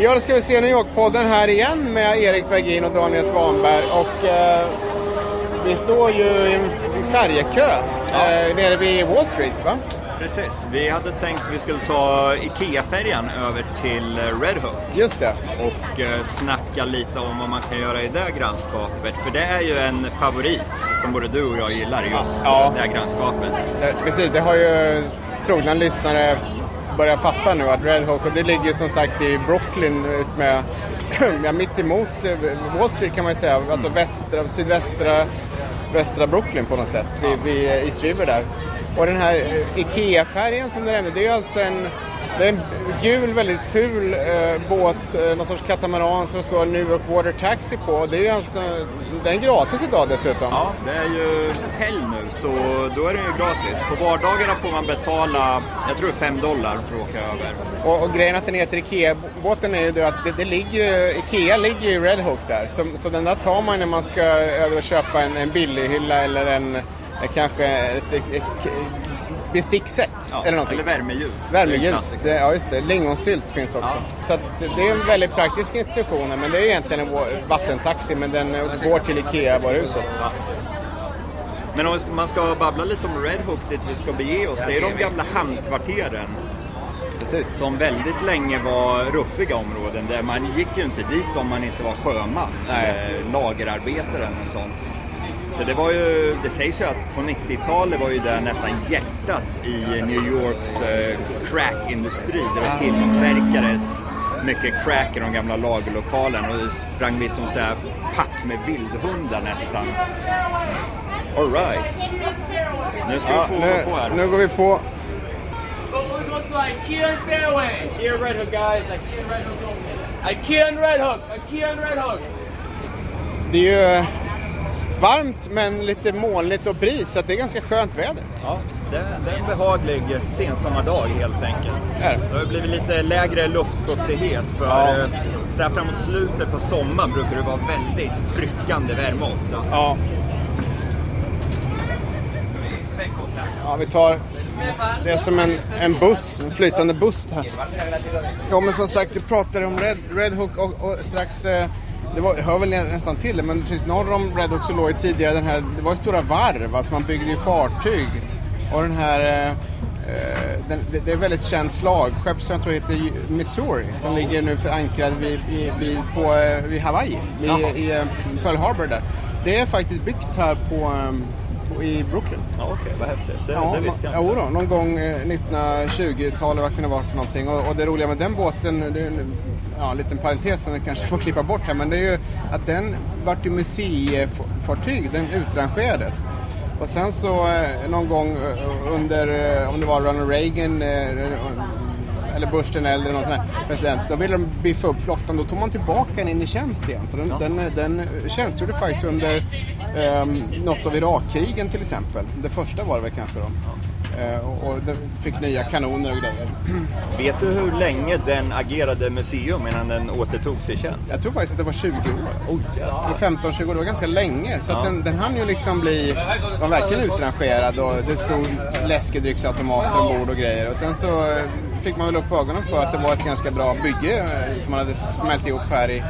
Ja, då ska vi se New York-podden här igen med Erik Bergin och Daniel Svanberg. Och eh, vi står ju i färjekö eh, nere vid Wall Street, va? Precis. Vi hade tänkt att vi skulle ta IKEA-färjan över till eh, Red Hook Just det. och eh, snacka lite om vad man kan göra i det grannskapet. För det är ju en favorit som både du och jag gillar, just Ja. det här grannskapet. Det, precis, det har ju trogna lyssnare börjat fatta nu att Red Hook, och det ligger ju som sagt i Brooklyn ut med, ja, mitt emot eh, Wall Street kan man ju säga, alltså västra, sydvästra västra Brooklyn på något sätt, vid, vid East River där. Och den här eh, IKEA-färgen som du nämnde, det är ju alltså en, det är en gul, väldigt ful eh, båt, eh, någon sorts katamaran som det står New York Water Taxi på. Det är ju alltså, den är gratis idag dessutom. Ja, det är ju helg nu så då är det ju gratis. På vardagarna får man betala, jag tror 5 dollar för att åka över. Och, och grejen att den heter Ikea-båten är ju att det, det ligger Ikea ligger ju i Red Hook där. Så, så den där tar man när man ska över och köpa en, en billighylla eller en, kanske ett, ett, ett bestickset Ja, eller någonting. eller värmeljus. Värmeljus, det, ja just det. Lingonsylt finns också. Ja. Så det är en väldigt praktisk institution men det är egentligen en vattentaxi men den eh, går till Ikea-varuhuset. Men om man ska babbla lite om Red Hook dit vi ska bege oss, det är de gamla hamnkvarteren Precis. som väldigt länge var ruffiga områden där man gick ju inte dit om man inte var sjöman Nej. eller lagerarbetare och sånt. Så det var ju, det sägs ju att på 90-talet var ju det nästan hjärtat i New Yorks eh, crackindustri. Där det tillverkades mycket crack i de gamla lagerlokalerna och det sprang vi som så här pack med vildhundar nästan. Alright. Nu ska Ja, vi få nu, gå på här. nu går vi på. Det är ju varmt men lite molnigt och bris så att det är ganska skönt väder. Ja, det, det är en behaglig sensommardag helt enkelt. Är det? Har blivit lite lägre luftfuktighet för Ja. eh, så här framåt slutet på sommaren brukar det vara väldigt tryckande värme ofta. Ja. Ja, vi tar... Det är som en, en buss, en flytande buss här. Ja, men som sagt, du pratade om Red, Red Hook och, och strax... eh, Det var, hör väl nästan till det, men precis norr om Red så låg ju tidigare den här... Det var ju stora varv, alltså man byggde ju fartyg. Och den här... eh, eh, Den, det, det är väldigt känt slagskepp som jag tror heter Missouri som ligger nu förankrad vid, vid, på, eh, vid Hawaii, i, i eh, Pearl Harbor där. Det är faktiskt byggt här på, eh, på, i Brooklyn. Ja, okej, vad häftigt. Det, Ja, det visste jag inte. då, någon gång eh, 1920-talet, vad kan det vara för någonting? Och, och det roliga med den båten, det ja, en liten parentes som vi kanske får klippa bort här, men det är ju att den vart ju museifartyg, den utrangerades. Och sen så eh, någon gång eh, under, eh, om det var Ronald Reagan eller Bush den äldre, någon sån här president, då ville de biffa upp flottan. Då tog man tillbaka den in i tjänst igen. Så den, den, den tjänstgjorde faktiskt under um, något av Irakkrigen till exempel. Det första var det väl kanske då. Eh, och, och den fick nya kanoner och grejer. Vet du hur länge den agerade museum innan den återtogs i tjänst? Jag tror faktiskt att det var 20 år. Oj, jävlar. 15-20 år, det var ganska länge. Så att Ja. den, den hann ju liksom bli, var verkligen utrangerad och det stod läskedrycksautomater ombord och grejer. Och sen så eh, fick man väl upp ögonen för att det var ett ganska bra bygge eh, som man hade smält ihop här i,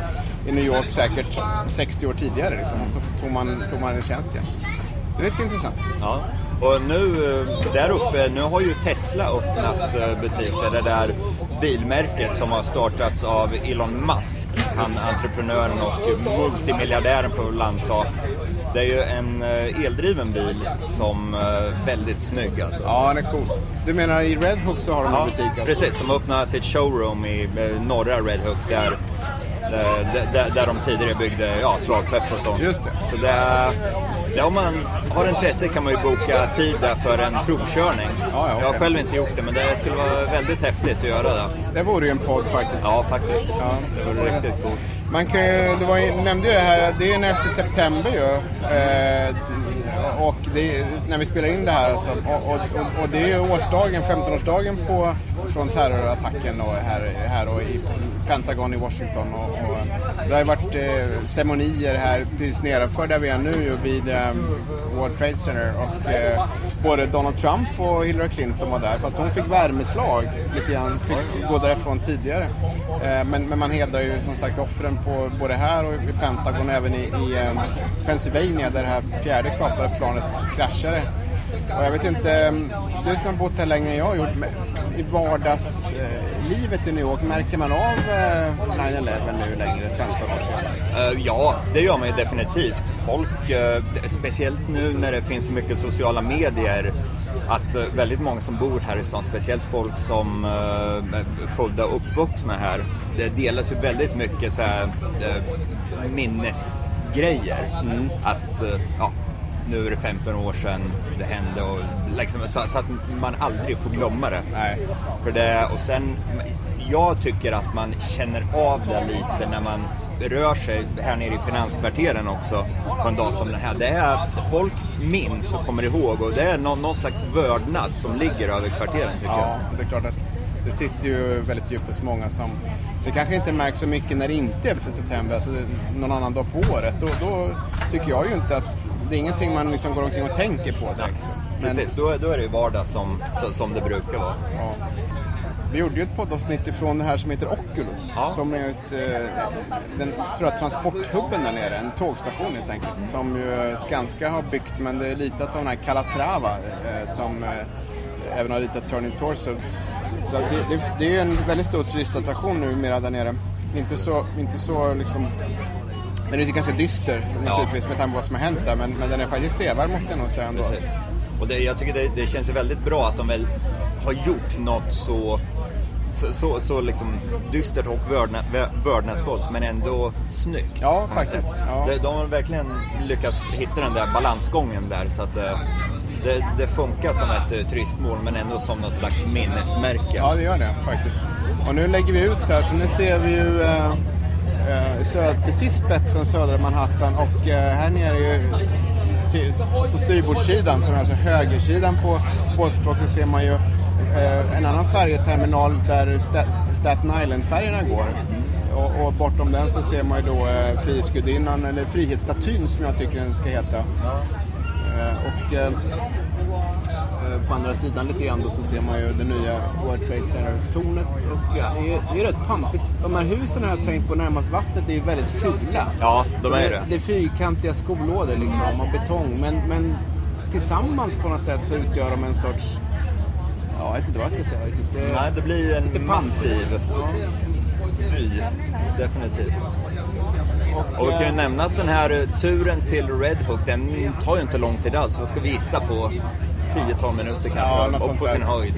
i New York säkert 60 år tidigare. Liksom. Och så tog man, tog man en tjänst igen. Det är lite intressant. Ja. Och nu eh, där uppe, nu har ju Tesla öppnat eh, butiker. Det där bilmärket som har startats av Elon Musk. Han entreprenören och multimiljardären får väl anta. Det är ju en eh, eldriven bil som är väldigt snygg alltså. Ja, den är cool. Du menar i Red Hook så har de en Ja, butik? Alltså. precis. De har öppnat sitt showroom i norra Red Hook där, där, där, där de tidigare byggde ja, slagskepp och sånt. Just det. Så det, det, om man har intresse kan man ju boka tid där för en provkörning. ja, Jag har själv inte gjort det men det skulle vara väldigt häftigt att göra det. Det vore ju en podd faktiskt. Ja, faktiskt. Ja, det vore riktigt coolt. Man kan ju, du var, nämnde ju det här, det är ju den 11 september ju. Eh, och det är, när vi spelar in det här alltså. Och, och, och, och det är ju årsdagen, 15-årsdagen på från terrorattacken och här, här och i Pentagon i Washington. Och, och det har ju varit eh, ceremonier här precis nedanför där vi är nu vid eh, World Trade Center och eh, både Donald Trump och Hillary Clinton var där fast hon fick värmeslag lite grann, fick gå därifrån tidigare. Eh, men, men man hedrar ju som sagt offren på både här och i Pentagon och även i, i eh, Pennsylvania där det här fjärde kapade planet kraschade. Och jag vet inte, eh, du som har bott här längre än jag har gjort, men i eh, vardagslivet i New York, märker man av eh, 9-11 nu längre, 15 år senare? Eh, Ja, det gör man ju definitivt. Folk, eh, speciellt nu när det finns så mycket sociala medier, att eh, väldigt många som bor här i stan, speciellt folk som eh, är födda och uppvuxna här, det delas ju väldigt mycket så här, eh, minnesgrejer. Att, eh, ja, nu är det 15 år sedan det hände och liksom, så, så att man aldrig får glömma det. Nej. För det, och sen, jag tycker att man känner av det lite när man rör sig här nere i finanskvarteren också på en dag som den här. Det är, folk minns och kommer ihåg och det är någon, någon slags vördnad som ligger över kvarteren tycker Ja, det är klart att det sitter ju väldigt djupt hos många som... Så det kanske inte märks så mycket när det inte är för september, alltså någon annan dag på året. Då, då tycker jag ju inte att... Det är ingenting man liksom går omkring och tänker på direkt. jag. Precis, då, då är det ju vardag som, som det brukar vara. Ja. Vi gjorde ju ett poddavsnitt ifrån det här som heter Oculus. Ja. Som är ett, eh, den tror jag, transporthubben där nere, en tågstation helt enkelt. Som ju Skanska har byggt men det är ritat av den här Calatrava eh, som eh, även har ritat Turning Torso. Så det, det, det är ju en väldigt stor turistattraktion numera där nere. Inte så, inte så liksom den är ganska dyster naturligtvis med tanke på vad som har hänt där men, men den är faktiskt sevärd måste jag nog säga ändå. Precis. Och det, jag tycker det, det känns ju väldigt bra att de väl har gjort något så, så, så, så liksom dystert och vördna- vö- vördnadsfullt men ändå snyggt. Ja, faktiskt. Ja. De, de har verkligen lyckats hitta den där balansgången där så att eh, det, det funkar som ett eh, turistmål men ändå som något slags minnesmärke. Ja, det gör det faktiskt. Och nu lägger vi ut här, så nu ser vi ju eh, söd, precis spetsen södra Manhattan och eh, här nere ju till, på styrbordssidan, som är alltså högersidan på båtspråket, ser man ju eh, en annan färjeterminal där Sta- Staten Island-färgerna går. Och, och bortom den så ser man ju då eh, Frihetsgudinnan, eller Frihetsstatyn som jag tycker den ska heta. Eh, och eh, Eh, på andra sidan lite grann då så ser man ju det nya World Trade Center-tornet. Och ja, det, är, det är rätt pampigt. De här husen har jag tänkt på närmast vattnet är ju väldigt fula. Ja, de är det. Det är fyrkantiga skolådor liksom av betong. Men, men tillsammans på något sätt så utgör de en sorts... Ja, jag vet inte vad jag ska säga. Lite, Nej, det blir en massiv by. Definitivt. Och vi kan ju nämna att den här turen till Red Hook, den tar ju inte lång tid alls. Vad ska vi gissa på? 10-12 minuter kanske, Ja, på sin höjd.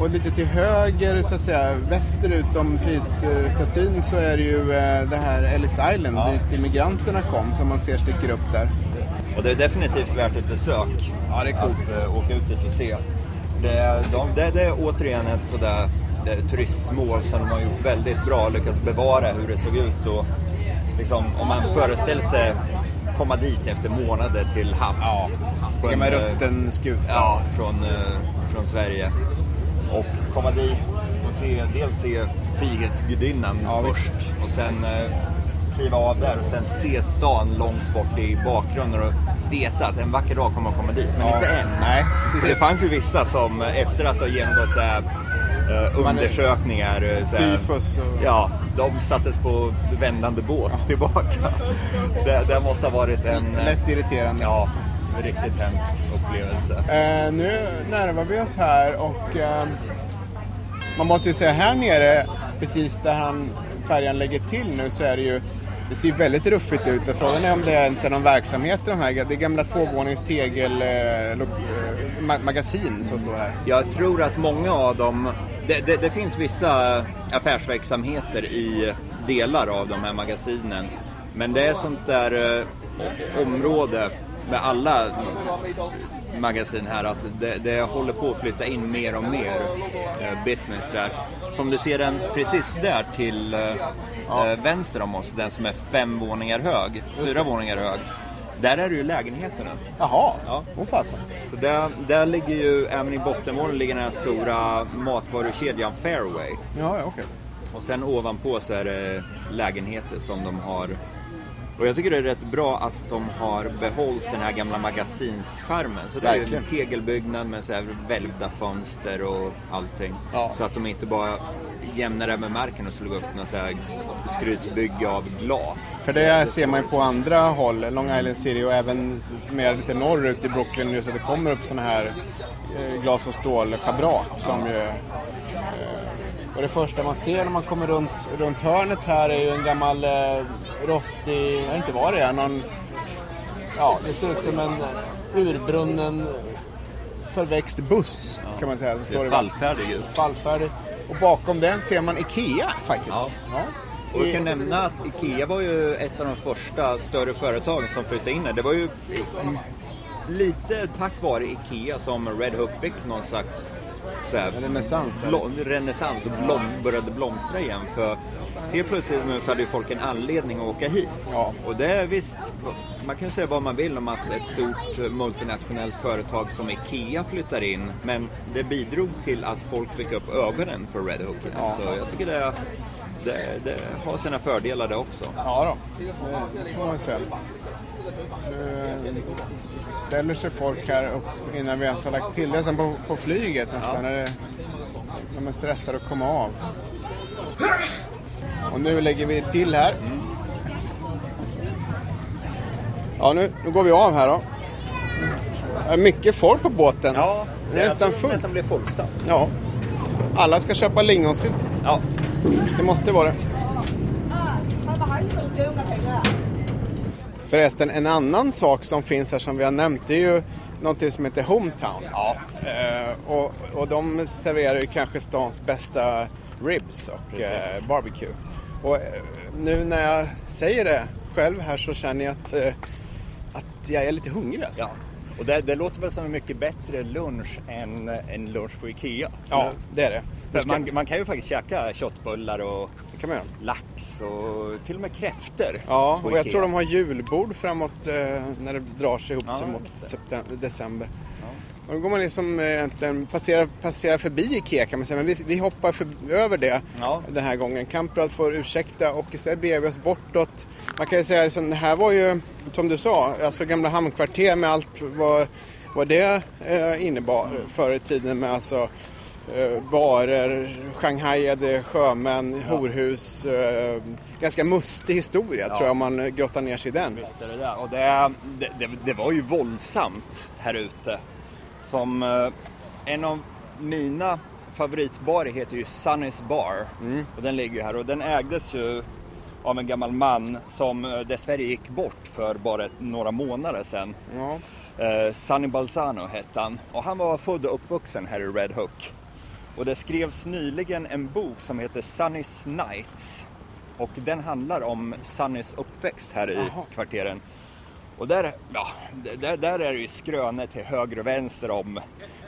Och lite till höger, så att säga, västerut om Frihetsstatyn så är det ju eh, det här Ellis Island Ja. dit immigranterna kom som man ser sticker upp där. Och det är definitivt värt ett besök. Ja, det är coolt. Att eh, åka ut dit och se. Det, är- de, det, det är återigen ett sådär eh, turistmål som de har gjort väldigt bra, lyckats bevara hur det såg ut. Och liksom, om man föreställer sig komma dit efter månader till havs. Ja, en, gammal eh, rutten skuta. Ja, från, eh, från Sverige. Och komma dit och se, dels se Frihetsgudinnan Ja, först och sen eh, kliva av där och sen se stan långt bort i bakgrunden och veta att en vacker dag kommer man komma dit, men Ja, inte än. nej, För det fanns ju vissa som efter att ha genomgått så här, eh, är- undersökningar, eh, här, Tyfus och... Ja, de sattes på vändande båt tillbaka. Det, det måste ha varit en... eh, Lätt irriterande. Ja, riktigt hemsk upplevelse. Eh, nu närmar vi oss här och eh, man måste ju säga här nere, precis där han, färjan lägger till nu så är det ju det ser ju väldigt ruffigt ut och frågan är om det ens är någon verksamhet i de här. Det är gamla tvåvånings tegelmagasin eh, eh, som står här. Jag tror att många av dem... Det, det, det finns vissa affärsverksamheter i delar av de här magasinen. Men det är ett sånt där eh, område med alla magasin här att det, det håller på att flytta in mer och mer business där. Som du ser den precis där till eh, eh, vänster om oss, den som är fem våningar hög, fyra våningar hög. Där är det ju lägenheterna. Jaha, Ja. åh fasen. Så där, där ligger ju, även i bottenvåningen ligger den här stora matvarukedjan Fairway. Ja, ja, okej. Och sen ovanpå så är det lägenheter som de har. Och jag tycker det är rätt bra att de har behållit den här gamla magasinskärmen. Så det är ju Verkligen. en tegelbyggnad med så här välvda fönster och allting. Ja. Så att de inte bara jämnar det med marken och slog upp något så här skrytbygge av glas. För det ser man ju på andra håll, Long Island City och även mer lite norrut i Brooklyn just att det kommer upp sådana här eh, glas och stålschabrak som ju... Eh, och det första man ser när man kommer runt, runt hörnet här är ju en gammal eh, rostig, jag inte vad det är, någon... Ja, det ser ut som en urbrunnen förväxt buss kan man säga. Det står i fallfärdig ut. fallfärdig. Och bakom den ser man IKEA faktiskt. Ja. Ja. Och vi kan nämna att IKEA var ju ett av de första större företagen som flyttade in här. Det var ju lite tack vare IKEA som Red Hook fick någon slags så här, Renässans blom, renässans och blom, började blomstra igen. För helt plötsligt nu så hade ju folk en anledning att åka hit. Ja. Och det är visst, man kan ju säga vad man vill om att ett stort multinationellt företag som IKEA flyttar in. Men det bidrog till att folk fick upp ögonen för Red Hook. Ja. Så jag tycker det, det, det har sina fördelar det också. Ja då, det får man säga. Nu ställer sig folk här upp innan vi ens har lagt till det. Sen på, på flyget nästan. När, det, när man stressar att komma av. Och nu lägger vi till här. Ja, nu, nu går vi av här då. Det är mycket folk på båten. Ja, det är nästan fullt. fullt. nästan blir fullsatt. Ja. Alla ska köpa lingonsylt. Ja, Det måste vara det. Förresten, en annan sak som finns här som vi har nämnt, det är ju någonting som heter Hometown. Ja. Eh, och, och de serverar ju kanske stans bästa ribs och eh, barbecue. Och eh, nu när jag säger det själv här så känner jag att, eh, att jag är lite hungrig alltså. Ja. Och det, det låter väl som en mycket bättre lunch än en lunch på IKEA. Ja, det är det. Ska- man, man kan ju faktiskt käka köttbullar och lax och till och med kräftor. Ja, och jag tror de har julbord framåt eh, när det drar sig ihop Ja, sig mot december. Och då går man liksom eh, egentligen, passerar, passerar förbi Ikea kan man säga, men vi, vi hoppar för, över det Ja. den här gången. Kamprad får ursäkta och istället beger vi oss bortåt. Man kan ju säga att det här var ju, som du sa, alltså gamla hamnkvarter med allt vad, vad det eh, innebar förr i tiden med alltså eh, barer, shanghaiade sjömän, horhus. Eh, ganska mustig historia Ja. tror jag om man grottar ner sig i den. Visst är det där. Och det, det, det, var ju våldsamt här ute. Som eh, en av mina favoritbarer heter ju Sunny's Bar. Och den ligger ju här och den ägdes ju av en gammal man som eh, dessvärre gick bort för bara några månader sedan. Ja. Eh, Sunny Balzano hette han och han var född och uppvuxen här i Red Hook. Och det skrevs nyligen en bok som heter Sunny's Nights. Och den handlar om Sunnys uppväxt här i Jaha. kvarteren. Och där, ja, där, där är det ju skrönor till höger och vänster om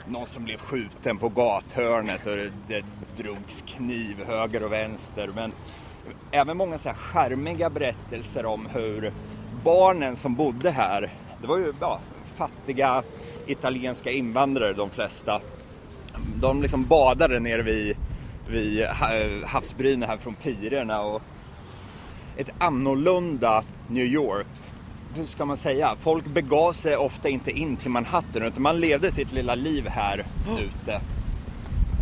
någon som blev skjuten på gathörnet och det, det drogs kniv höger och vänster. Men även många så här charmiga berättelser om hur barnen som bodde här, det var ju ja, fattiga italienska invandrare de flesta. De liksom badade nere vid, vid ha- havsbrynen här från Pirerna och ett annorlunda New York. Hur ska man säga? Folk begav sig ofta inte in till Manhattan utan man levde sitt lilla liv här ute.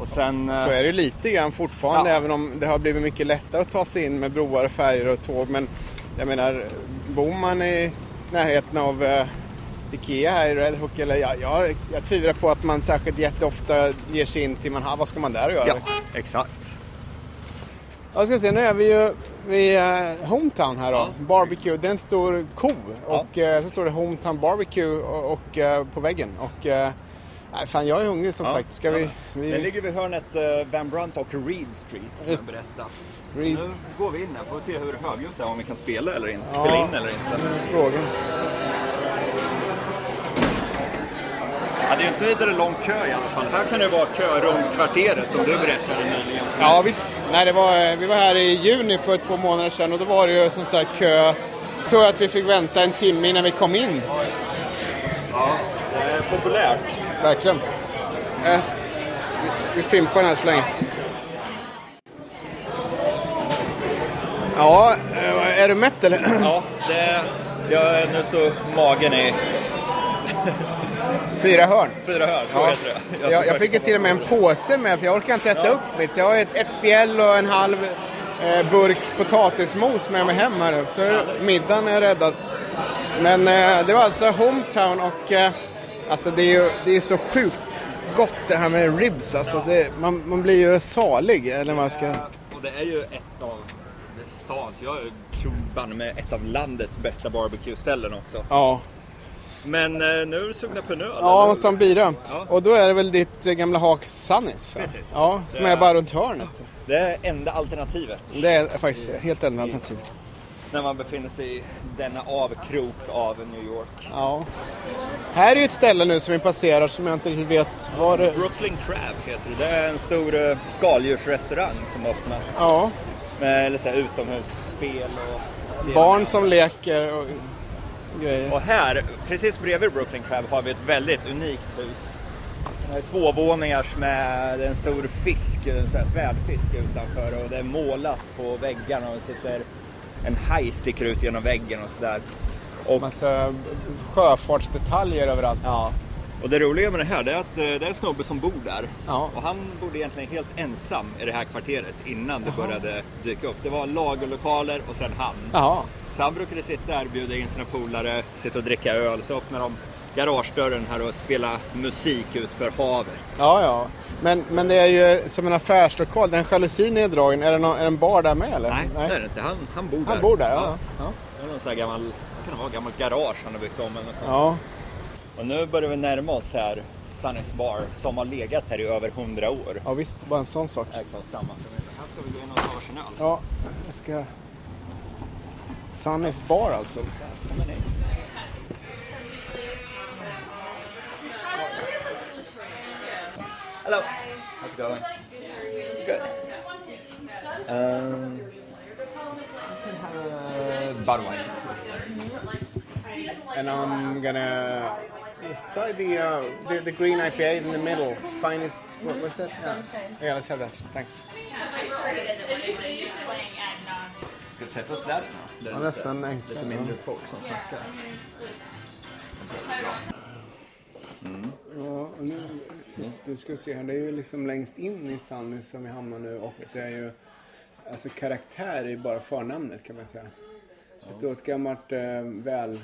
Och sen... Så är det lite grann fortfarande, Ja. även om det har blivit mycket lättare att ta sig in med broar, färger och tåg. Men jag menar, bor man i närheten av eh, Ikea här i Red Hook, eller jag, jag, jag tvivlar på att man särskilt jätteofta ger sig in till Manhattan. Vad ska man där göra? Ja, liksom? exakt. Jag ska se, nu är vi ju vid eh, Hometown här då. Ja. Barbecue, det är en stor ko. Och eh, så står det Hometown Barbecue och, och, eh, på väggen. Och eh, nej, fan, jag är hungrig som Ja. sagt. Ska vi... Ja. vi... Den ligger vid hörnet eh, Van Brunt och Reed Street kan jag berätta. Reed- nu går vi in här, får vi se hur högljutt det är, om vi kan spela eller inte. Ja. Spela in eller inte. Frågan. Ja, det är inte vidare lång kö i alla fall. Här kan det vara kö runt kvarteret som du berättade nyligen. Ja visst. Nej, det var, vi var här i juni för två månader sedan och då var det ju som sagt kö tror jag att vi fick vänta en timme innan vi kom in. Det är populärt. Verkligen. Eh, vi, vi fimpar den här så länge. Ja, eh, är du mätt eller? Ja, det, jag, nu står magen i Fyra hörn. fyra hörn. Så Ja. heter det. Jag, jag fick ju till och med en påse med för jag orkar inte äta Ja. upp mitt. Så jag har ett, ett spjäll och en halv eh, burk potatismos med mig hem här upp. Så middagen är räddad. Men eh, det var alltså Hometown och eh, alltså det är ju det är så sjukt gott det här med ribs. Alltså det, man, man blir ju salig. Eller man ska... Och det är ju ett av stans, jag tror banne med ett av landets bästa barbecue-ställen också. Ja, Men eh, nu är du sugna på en öl? ja eller? måste ha en bira. Ja. Och då är det väl ditt eh, gamla hak Sunnis? Precis. Ja, som Det- är bara runt hörnet. Det är enda alternativet Det är faktiskt helt enda alternativ. När man befinner sig i denna avkrok av New York. Ja. Här är ju ett ställe nu som vi passerar som jag inte riktigt vet var det... Brooklyn Crab heter det. Det är en stor eh, skaldjursrestaurang som har öppnat. Ja, Med eller så här, utomhusspel och... barn som leker och grejer. Och här, precis bredvid Brooklyn Crab, har vi ett väldigt unikt hus. Det är tvåvåningars med en stor fisk, en svärdfisk utanför och det är målat på väggarna och det sitter en haj sticker ut genom väggen och sådär. Och, Massa sjöfartsdetaljer överallt. ja. och det roliga med det här det är att eh, det är en snubbe som bor där. Ja. Och han bodde egentligen helt ensam i det här kvarteret innan det började dyka upp. Det var lagerlokaler och sen han. Jaha. Så han brukade sitta där, bjuda in sina polare, sitta och dricka öl. Så öppnar de garagedörren här och spela musik ut för havet. Ja, ja. Men, men det är ju som en affärslokal. Den jalusin är neddragen. Är det någon, är det en bar där med eller? Nej, det är det inte. Han, han bor där. Han bor där, ja. ja. Det är någon sån här gammal, vad kan det vara, gammalt garage han har byggt om eller något sånt. ja. Och nu börjar vi närma oss här Sunnys Bar som har legat här i över hundra år. Ja, visst. Bara en sån sak. Här kan samma. Här ska vi gå in och ta varsin öl. Ja, jag ska... Sunnys bar alltså. Kommer Hello. How's it going? Good. Um, uh, Budweiser, please. And I'm gonna let's try the, uh, the the green IPA in the middle. Finest. What was that? Yeah. yeah, let's have that. Thanks. Ska vi sätta oss där? där Ja, är nästan lite, enklare, lite mindre ja. folk som snackar. Ja, och nu, så, du ska se här, det är ju liksom längst in i Sunnys som vi hamnar nu och det är ju alltså karaktär i bara förnamnet kan man säga. Det står ett gammalt eh, väl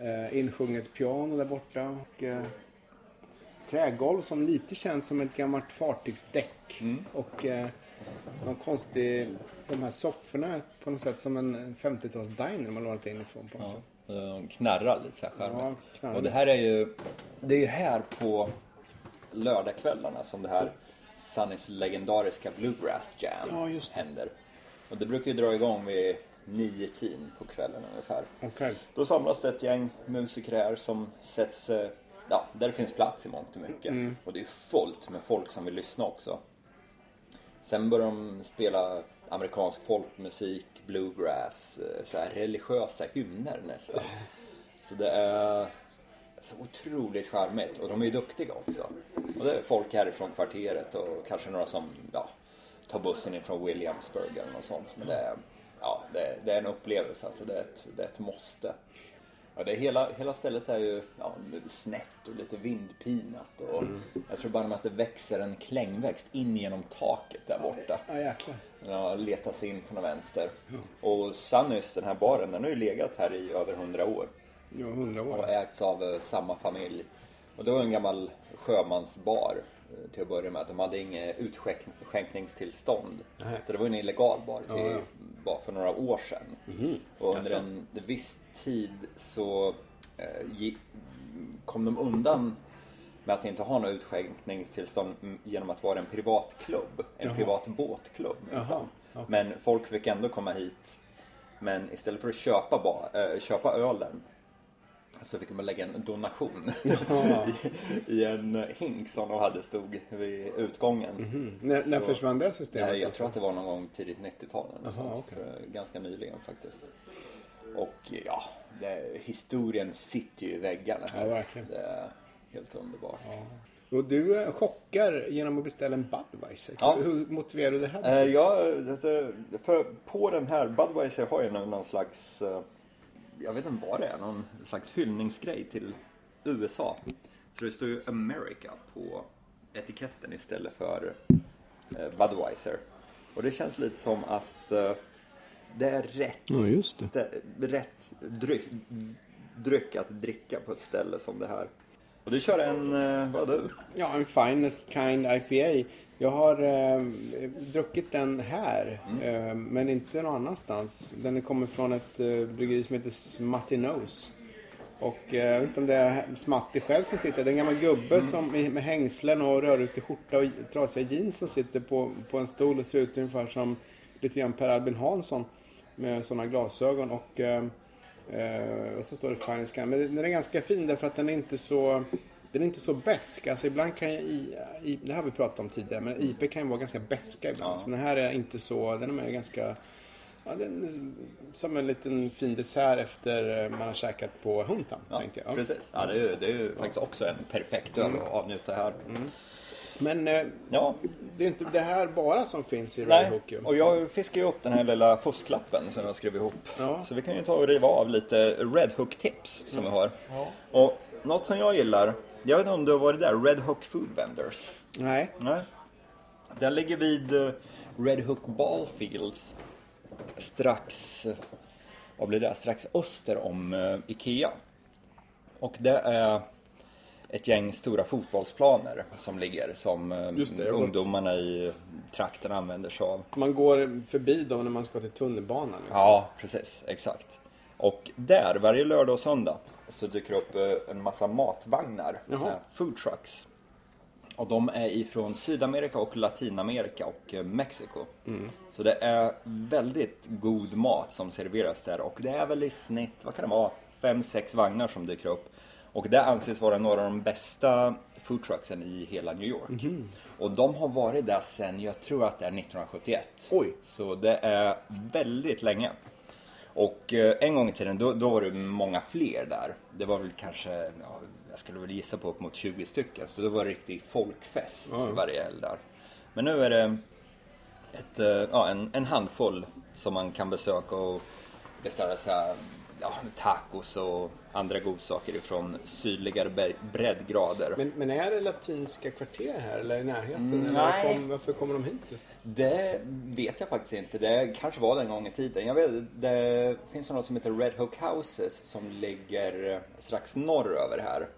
eh, insjunget piano där borta och eh, trägolv som lite känns som ett gammalt fartygsdäck och eh, någon konstig, de här sofforna på något sätt som en 50-tals diner man lånat in ifrån på något sätt. De knarrar lite så här Ja, charmigt. knarrar. Och det här är ju, det är ju här på lördagskvällarna som det här Sunnys legendariska Bluegrass Jam Ja, just det. händer. Och det brukar ju dra igång vid nio tiden på kvällen ungefär. Okej. Då samlas det ett gäng musiker här som sätts, eh, ja, där det finns plats i mångt och mycket. Mm. Och det är fullt med folk som vill lyssna också. Sen börjar de spela amerikansk folkmusik, bluegrass, eh, så religiösa hymner nästan. Så det är så otroligt charmigt och de är ju duktiga också. Och det är folk härifrån kvarteret och kanske några som ja, tar bussen in från Williamsburg eller något sånt. Men det är, ja, det, är- det är en upplevelse, alltså det är ett, det är ett måste. Ja, det är hela, hela stället är ju ja, snett och lite vindpinat. Och Jag tror bara med att det växer en klängväxt in genom taket där borta. Ja, jäklar. Har letat sig in på någon vänster. Och Sunnys, den här baren, den har ju legat här i över hundra år. Ja, hundra år. Och ägts av eh, samma familj. Och det var en gammal sjömansbar eh, till att börja med. De hade inget utskänkningstillstånd. Nej. Så det var en illegal bar till Ja, ja. bara för några år sedan. Och under en viss tid så eh, gi- kom de undan med att inte ha något utskänkningstillstånd mm, genom att vara en privatklubb. En Jaha. privat båtklubb minsann. okej. Men folk fick ändå komma hit. Men istället för att köpa, ba, eh, köpa ölen Så fick man lägga en donation i, i en hink som de hade stod vid utgången. När, när Så- försvann det systemet? Nej, jag tror att det var någon gång tidigt 90-tal. eller något Jaha, sånt. okej. Så ganska nyligen faktiskt. Och ja, det, historien sitter ju i väggarna här. Ja, verkligen. Det är helt underbart. Och du eh, chockar genom att beställa en Budweiser. Ja. Hur motiverar du det här? Eh, ja, det- för på den här Budweiser har jag nu någon slags, eh, jag vet inte vad det är, någon slags hyllningsgrej till USA. Så det står ju America på etiketten istället för eh, Budweiser. Och det känns lite som att eh, det är rätt, Ja, just det. rätt dryck, dryck att dricka på ett ställe som det här. Och du kör en, eh, vad du? Ja, en Finest Kind IPA. Jag har eh, druckit den här, eh, men inte någon annanstans. Den kommer från ett eh, bryggeri som heter Smutty Nose. Och eh, jag vet inte om det är Smutty själv som sitter. Det är en gammal gubbe som, med hängslen och rörrutig skjorta och trasiga jeans som sitter på, på en stol och ser ut ungefär som lite grann Per Albin Hansson med sådana glasögon. Och, eh, eh, och så står det Kind. Men den är ganska fin därför att den är inte så den är inte så besk. Alltså ibland kan jag, i, i, det här har vi pratat om tidigare, men IP kan ju vara ganska beska ibland. Ja. Men den här är inte så, den är ganska, ja, den är som en liten fin dessert efter eh, man har käkat på Hometown, Ja, tänkte jag. Ja. precis. Ja, det, är, ju- det är ju faktiskt också en perfekt öl att avnjuta här. Men eh, Ja, det är inte det här bara som finns i nej. Hook. Och jag fiskar ju upp den här lilla fusklappen som jag skrev ihop. Ja. Så vi kan ju ta och riva av lite Red Hook tips som vi har. Och något som jag gillar, jag vet inte om du har varit där, Red Hook Food Vendors. Nej. Nej. Den ligger vid eh, Red Hook Ballfields strax, vad blir det, strax öster om eh, Ikea. Och det är ett gäng stora fotbollsplaner som ligger som eh, det, ungdomarna i trakten använder sig av. Man går förbi dem när man ska till tunnelbanan. Liksom. Ja, precis. Exakt. Och där, varje lördag och söndag, så dyker det upp eh, en massa matvagnar. Food trucks. Och de är ifrån Sydamerika och Latinamerika och eh, Mexiko. Så det är väldigt god mat som serveras där. Och det är väl i snitt, vad kan det vara, fem sex vagnar som dyker upp. Och det anses vara några av de bästa food trucksen i hela New York. Och de har varit där sedan, jag tror att det är 1971. Oj. Så det är väldigt länge. Och eh, en gång i tiden då, då var det många fler där. Det var väl kanske, ja, jag skulle väl gissa på upp mot 20 stycken. Så det var en riktig folkfest Ja. varje helg där. Men nu är det ett, eh, ja, en, en handfull som man kan besöka och beställa så här, ja, tacos och andra godsaker ifrån sydligare bre- breddgrader. Men, men är det latinska kvarter här eller i närheten? Mm, eller nej. Kom, varför kommer de hit just? Det vet jag faktiskt inte. Det kanske var den gång i tiden. Jag vet, det finns något som heter Red Hook Houses som ligger eh, strax norröver här.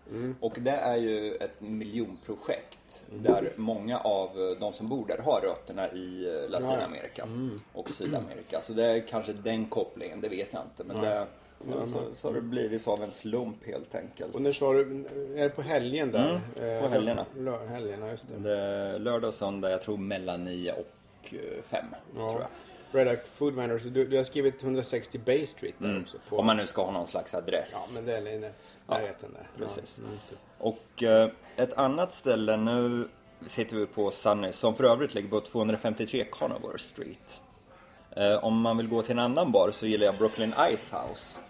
Och det är ju ett miljonprojekt där många av eh, de som bor där har rötterna i eh, Latinamerika och Sydamerika. Så det är kanske den kopplingen, det vet jag inte. Men det, ja, så, så har det blivit så av en slump helt enkelt. Och när sa du, är det på helgen där? Mm, Eh, på helgerna. lö- helgerna, just det. Det lördag och söndag, jag tror mellan 9 och 5 tror jag. Red Hook Food Vendors. Du, du har skrivit 160 Bay Street där också. På, Om man nu ska ha någon slags adress. Ja, men det är i närheten där. precis. Ja, mm, det. Och eh, ett annat ställe, nu sitter vi på Sunny, som för övrigt ligger på 253 Conover Street. Eh, om man vill gå till en annan bar så gillar jag Brooklyn Ice House.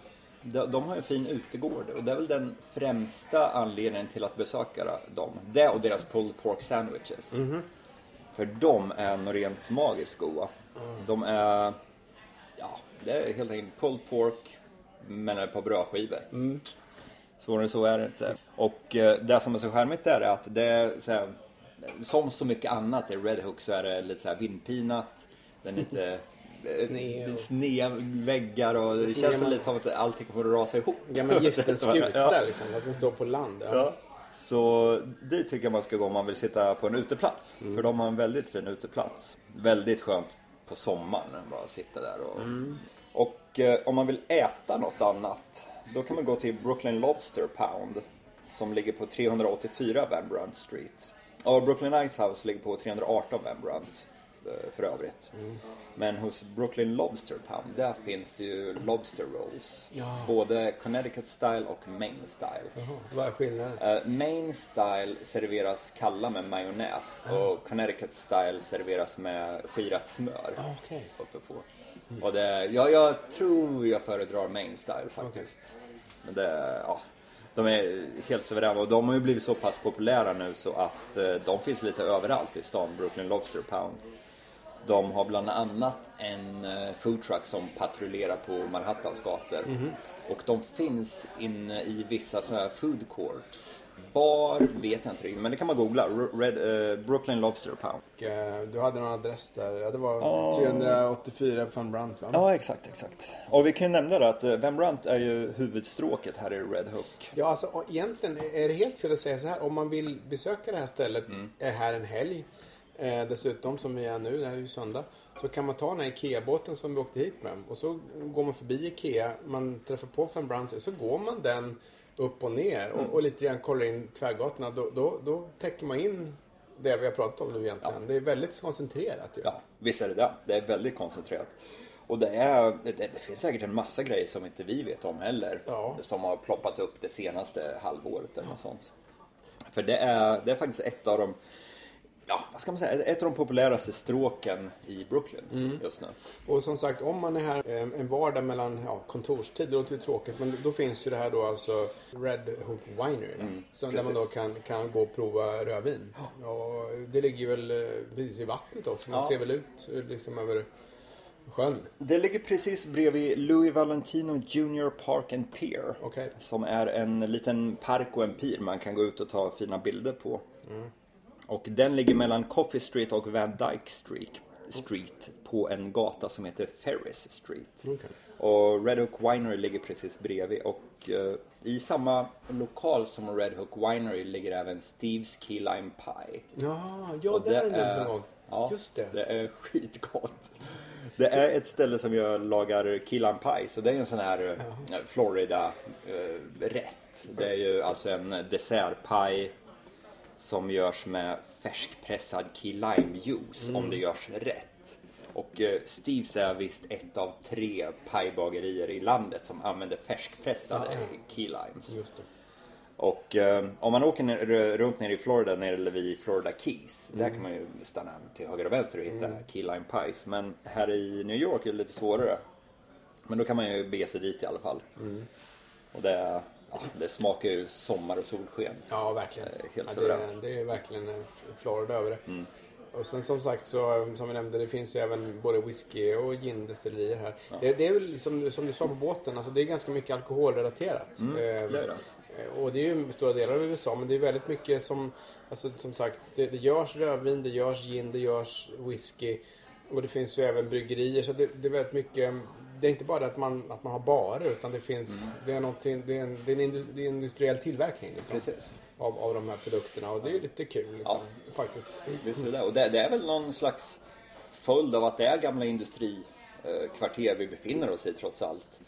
De, de har ju en fin utegård och det är väl den främsta anledningen till att besöka dem. Det och deras pulled pork sandwiches. För de är nog rent magiskt goda. De är, ja, det är helt enkelt pulled pork men ett par brödskivor. Svårare än så är det inte. Och eh, det som är så charmigt där är att det är så här, som så mycket annat i Red Hook så är det lite så här vindpinat. Den är lite eh, Sned och- sneda väggar och det Sned känns man- lite som att allting kommer att rasa ihop. Gammal gistelskuta Ja. liksom, att den står på land. Ja. Ja. Så det tycker jag man ska gå om man vill sitta på en uteplats. Mm. För de har en väldigt fin uteplats. Väldigt skönt på sommaren bara sitta där och... Mm. Och eh, om man vill äta något annat, då kan man gå till Brooklyn Lobster Pound. Som ligger på 384 Van Brunt Street. Och Brooklyn Ice House ligger på 318 Van Brunt. Eh, för övrigt. Men hos Brooklyn Lobster Pound, där finns det ju Lobster Rolls. Ja. Både Connecticut style och Main style. Jaha, vad är skillnaden? Eh, main style serveras kalla med majonnäs och Connecticut style serveras med skirat smör Ah, Okej. uppe på. Och det, ja, jag tror jag föredrar main style faktiskt. Men det, ja, de är helt suveräna och de har ju blivit så pass populära nu så att eh, de finns lite överallt i stan, Brooklyn Lobster Pound. De har bland annat en eh, foodtruck som patrullerar på Manhattans gator. Och de finns inne i vissa sådana här food courts. Var vet jag inte riktigt, men det kan man googla. Red, eh, Brooklyn Lobster Pound. Eh, Du hade någon adress där. Ja, det var 384 Van Brandt va? Ja, exakt, exakt. Och vi kan ju nämna det att Van Brandt är ju huvudstråket här i Red Hook. Ja, alltså egentligen är det helt fel att säga så här. Om man vill besöka det här stället, är här en helg. Eh, dessutom, som vi är nu, det här är ju söndag. Så kan man ta den här IKEA-båten som vi åkte hit med. Och så går man förbi IKEA, man träffar på Van Brandt. Så går man den upp och ner och, och lite grann kollar in tvärgatorna. Då, då, då täcker man in det vi har pratat om nu egentligen. Det är väldigt koncentrerat ju. Ja, visst är det det. Det är väldigt koncentrerat. Och det, är, det, det finns säkert en massa grejer som inte vi vet om heller. Ja. Som har ploppat upp det senaste halvåret eller något sånt. För det är, det är faktiskt ett av de Ja, vad ska man säga? Ett av de populäraste stråken i Brooklyn Mm. just nu. Och som sagt, om man är här eh, en vardag mellan ja, kontorstid, det låter ju tråkigt, men då finns ju det här då alltså Red Hook Winery. som där man då kan, kan gå och prova rödvin. Och det ligger väl eh, precis vid vattnet också. Man Ja. ser väl ut eh, liksom över sjön. Det ligger precis bredvid Louis Valentino Junior Park and Pier. Okej. Som är en liten park och en pir man kan gå ut och ta fina bilder på. Och den ligger mellan Coffee Street och Van Dyke Street, Street på en gata som heter Ferris Street. Okej. Och Red Hook Winery ligger precis bredvid och eh, i samma lokal som Red Hook Winery ligger även Steve's Key Lime Pie. Ja, ja Och där är det någon gång. ja, Just det. Det är skitgott. Det är ett ställe som jag lagar key lime pie. Så det är ju en sån här eh, Florida eh, rätt. Det är ju alltså en dessertpaj som görs med färskpressad key lime juice om det görs rätt. Och eh, Steves är visst ett av tre pajbagerier i landet som använder färskpressade key limes. Och eh, om man åker ner, runt nere i Florida, nere vid Florida Keys, där Mm. kan man ju stanna till höger och vänster och hitta Key Lime Pies. Men här i New York är det lite svårare. Men då kan man ju bege sig dit i alla fall. Mm. Och det, ja, det smakar ju sommar och solsken. Ja, verkligen. Eh, helt ja, suveränt. det, det är verkligen eh, Florida över det. Mm. Och sen som sagt så, som vi nämnde, det finns ju även både whisky och gindestillerier här. Det, det är väl som, som du sa på båten, alltså det är ganska mycket alkoholrelaterat. Mm, det är det. Eh, Och det är ju stora delar av USA, men det är väldigt mycket som, alltså som sagt, det, det görs rödvin, det görs gin, det görs whisky. Och det finns ju även bryggerier, så det, det är väldigt mycket, det är inte bara att man, att man har barer, utan det finns, det är någonting, det är en, det är en, det är industriell tillverkning liksom, Precis. av, av de här produkterna. Och det är lite kul liksom, faktiskt. Visst är det. Och det, det är väl någon slags följd av att det är gamla industrikvarter vi befinner oss i trots allt.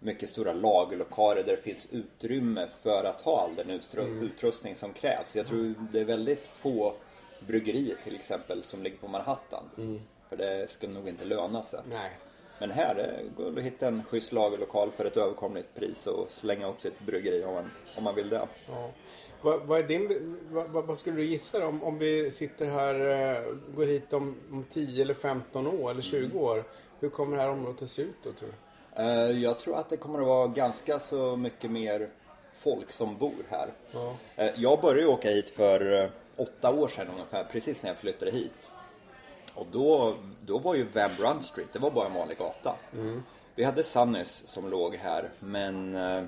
Mycket stora lagerlokaler där det finns utrymme för att ha all den utstru- utrustning som krävs. Jag tror det är väldigt få bryggerier till exempel som ligger på Manhattan. För det skulle nog inte löna sig. Nej. Men här går det att hitta en schysst lagerlokal för ett överkomligt pris och slänga upp sitt bryggeri om man, om man vill det. Ja. Vad, vad, är din, vad, vad, skulle du gissa om, om vi sitter här, eh, går hit om, om 10 eller 15 år eller 20 år? Hur kommer det här området att se ut då tror du? Eh, Jag tror att det kommer att vara ganska så mycket mer folk som bor här. Ja. Eh, Jag började åka hit för åtta år sedan ungefär, precis när jag flyttade hit. Och då, då var ju Van Brunt Street, det var bara en vanlig gata. Vi hade Sunnys som låg här, men eh,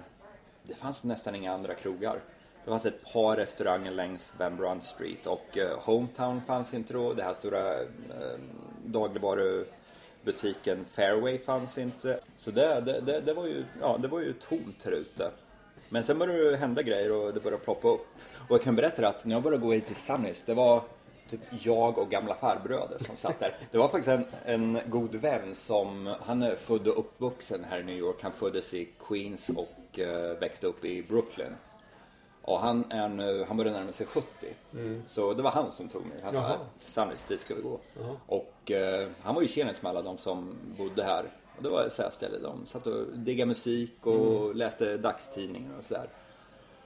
det fanns nästan inga andra krogar. Det fanns ett par restauranger längs Van Brunt Street och eh, Hometown fanns inte då. Det här stora eh, dagligvarubutiken Fairway fanns inte. Så det, det, det, det, var ju, ja, det var ju tomt här ute. Men sen började det hända grejer och det började ploppa upp. Och jag kan berätta att när jag började gå hit till Sunnys, det var typ jag och gamla farbröder som satt där. Det var faktiskt en, en god vän som, han är född och uppvuxen här i New York. Han föddes i Queens och eh, växte upp i Brooklyn. Och han, är nu, han börjar närma sig 70. Så det var han som tog mig. Han sa, Jaha. Sandwich, dit ska vi gå. Och eh, han var ju tjenis med alla de som bodde här. Och det var ett så här ställe. De satt och diggade musik och läste dagstidningar och sådär.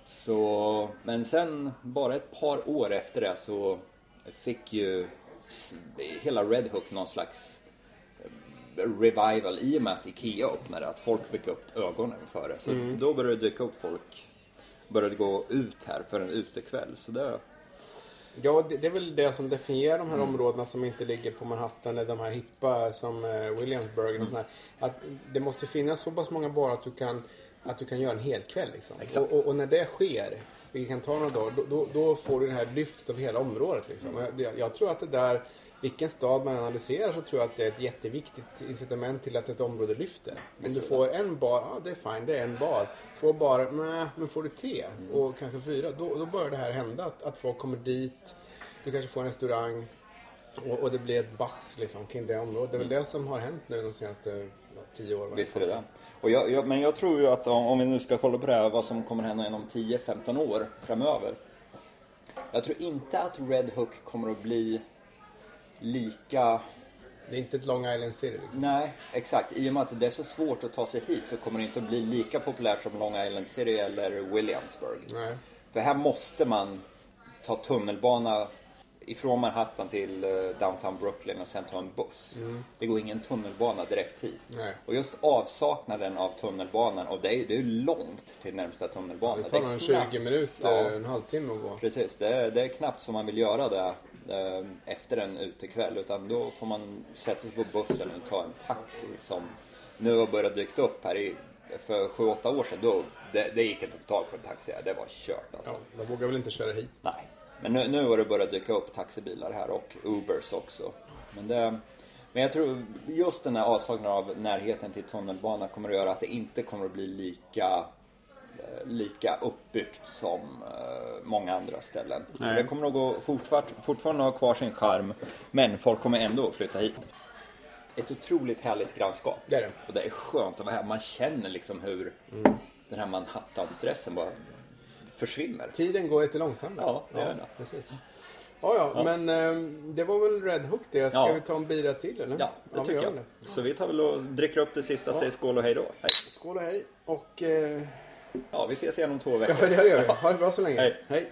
Så, men sen bara ett par år efter det så fick ju hela Red Hook någon slags eh, revival i och med att Ikea öppnade. Att folk fick upp ögonen för det. Så då började det dyka upp folk. Började gå ut här för en utekväll. Så det, Ja, det, det är väl det som definierar de här områdena som inte ligger på Manhattan eller de här hippa som eh, Williamsburg och sådär. Att det måste finnas så pass många barer att du kan, att du kan göra en hel kväll liksom. Exakt. Och, och, och när det sker, vilket kan ta några dagar, då, då, då får du det här lyftet av hela området liksom. Och Jag, jag tror att det där, vilken stad man analyserar så tror jag att det är ett jätteviktigt incitament till att ett område lyfter. Om du får en bar, ja det är fine, det är en bar. Får bara, nej, men får du tre Mm. och kanske fyra, då, då börjar det här hända. Att, att folk kommer dit, du kanske får en restaurang och, och det blir ett bass liksom, kring det området. Det är väl det som har hänt nu de senaste tio åren. Visst är det det. Och jag, jag, men jag tror ju att om, om vi nu ska kolla på det här, vad som kommer hända inom 10-15 år framöver. Jag tror inte att Red Hook kommer att bli lika... Det är inte ett Long Island City liksom. Nej, exakt. I och med att det är så svårt att ta sig hit så kommer det inte att bli lika populärt som Long Island City eller Williamsburg. Nej. För här måste man ta tunnelbana ifrån Manhattan till eh, downtown Brooklyn och sen ta en buss. Det går ingen tunnelbana direkt hit. Nej. Och just avsaknaden av tunnelbanan, och det är, det är långt till närmsta tunnelbana. Det tar är en knappt- 20 minuter, Ja, en halvtimme att gå. precis. Det är, det är knappt som man vill göra det eh, efter en utekväll. Utan då får man sätta sig på bussen och ta en taxi som nu har börjat dyka upp här i för 7-8 år sedan, då, det, det gick inte att få tag på en taxi här. Det var kört alltså. Ja, de vågar väl inte köra hit. Nej, men nu, nu har det börjat dyka upp taxibilar här och Ubers också. Men, det, men jag tror just den här avsaknaden av närheten till tunnelbanan kommer att göra att det inte kommer att bli lika eh, lika uppbyggt som eh, många andra ställen. Så Nej. det kommer nog att fortfart, fortfarande ha kvar sin charm, men folk kommer ändå att flytta hit. Ett otroligt härligt grannskap. Det är det. Och det är skönt att vara här. Man känner liksom hur den här Manhattan-stressen bara försvinner. Tiden går lite långsammare. Ja, det gör det. Precis. Ja, ja, men ehm, det var väl Red Hook det. Ska Ja. vi ta en bira till eller? Ja, det vi tycker jag. det. Så vi tar väl och dricker upp det sista och säger skål och hej då. Hej. Skål och hej. Och eh, Ja, vi ses igen om två ja, veckor. det gör vi. Ha det bra så länge. Hej. hej.